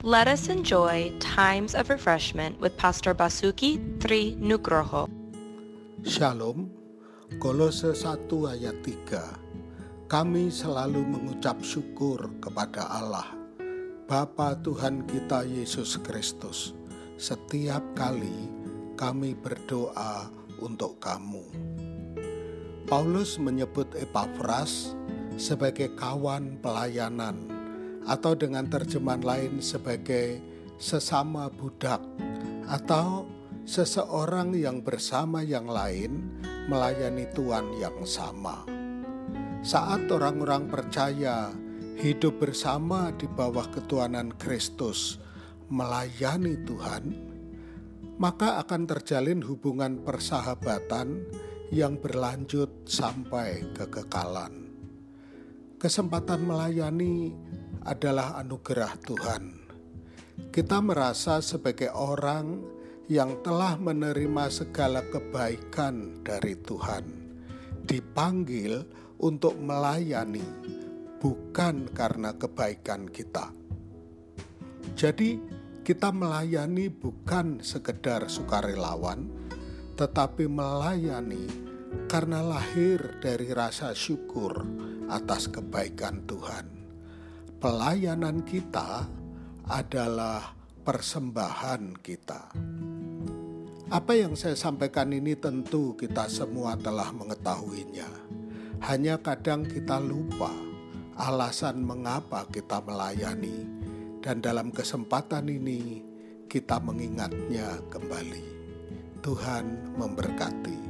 Let us enjoy times of refreshment with Pastor Basuki Tri Nugroho. Shalom, Kolose 1 ayat 3. Kami selalu mengucap syukur kepada Allah, Bapa Tuhan kita Yesus Kristus. Setiap kali kami berdoa untuk kamu. Paulus menyebut Epafras sebagai kawan pelayanan atau dengan terjemahan lain sebagai sesama budak atau seseorang yang bersama yang lain melayani Tuhan yang sama. Saat orang-orang percaya hidup bersama di bawah ketuhanan Kristus melayani Tuhan, maka akan terjalin hubungan persahabatan yang berlanjut sampai kekekalan. Kesempatan melayani adalah anugerah Tuhan. Kita merasa sebagai orang yang telah menerima segala kebaikan dari Tuhan, dipanggil untuk melayani, bukan karena kebaikan kita. Jadi, kita melayani bukan sekedar sukarelawan, tetapi melayani karena lahir dari rasa syukur atas kebaikan Tuhan pelayanan kita adalah persembahan kita. Apa yang saya sampaikan ini tentu kita semua telah mengetahuinya. Hanya kadang kita lupa alasan mengapa kita melayani, dan dalam kesempatan ini kita mengingatnya kembali. Tuhan memberkati.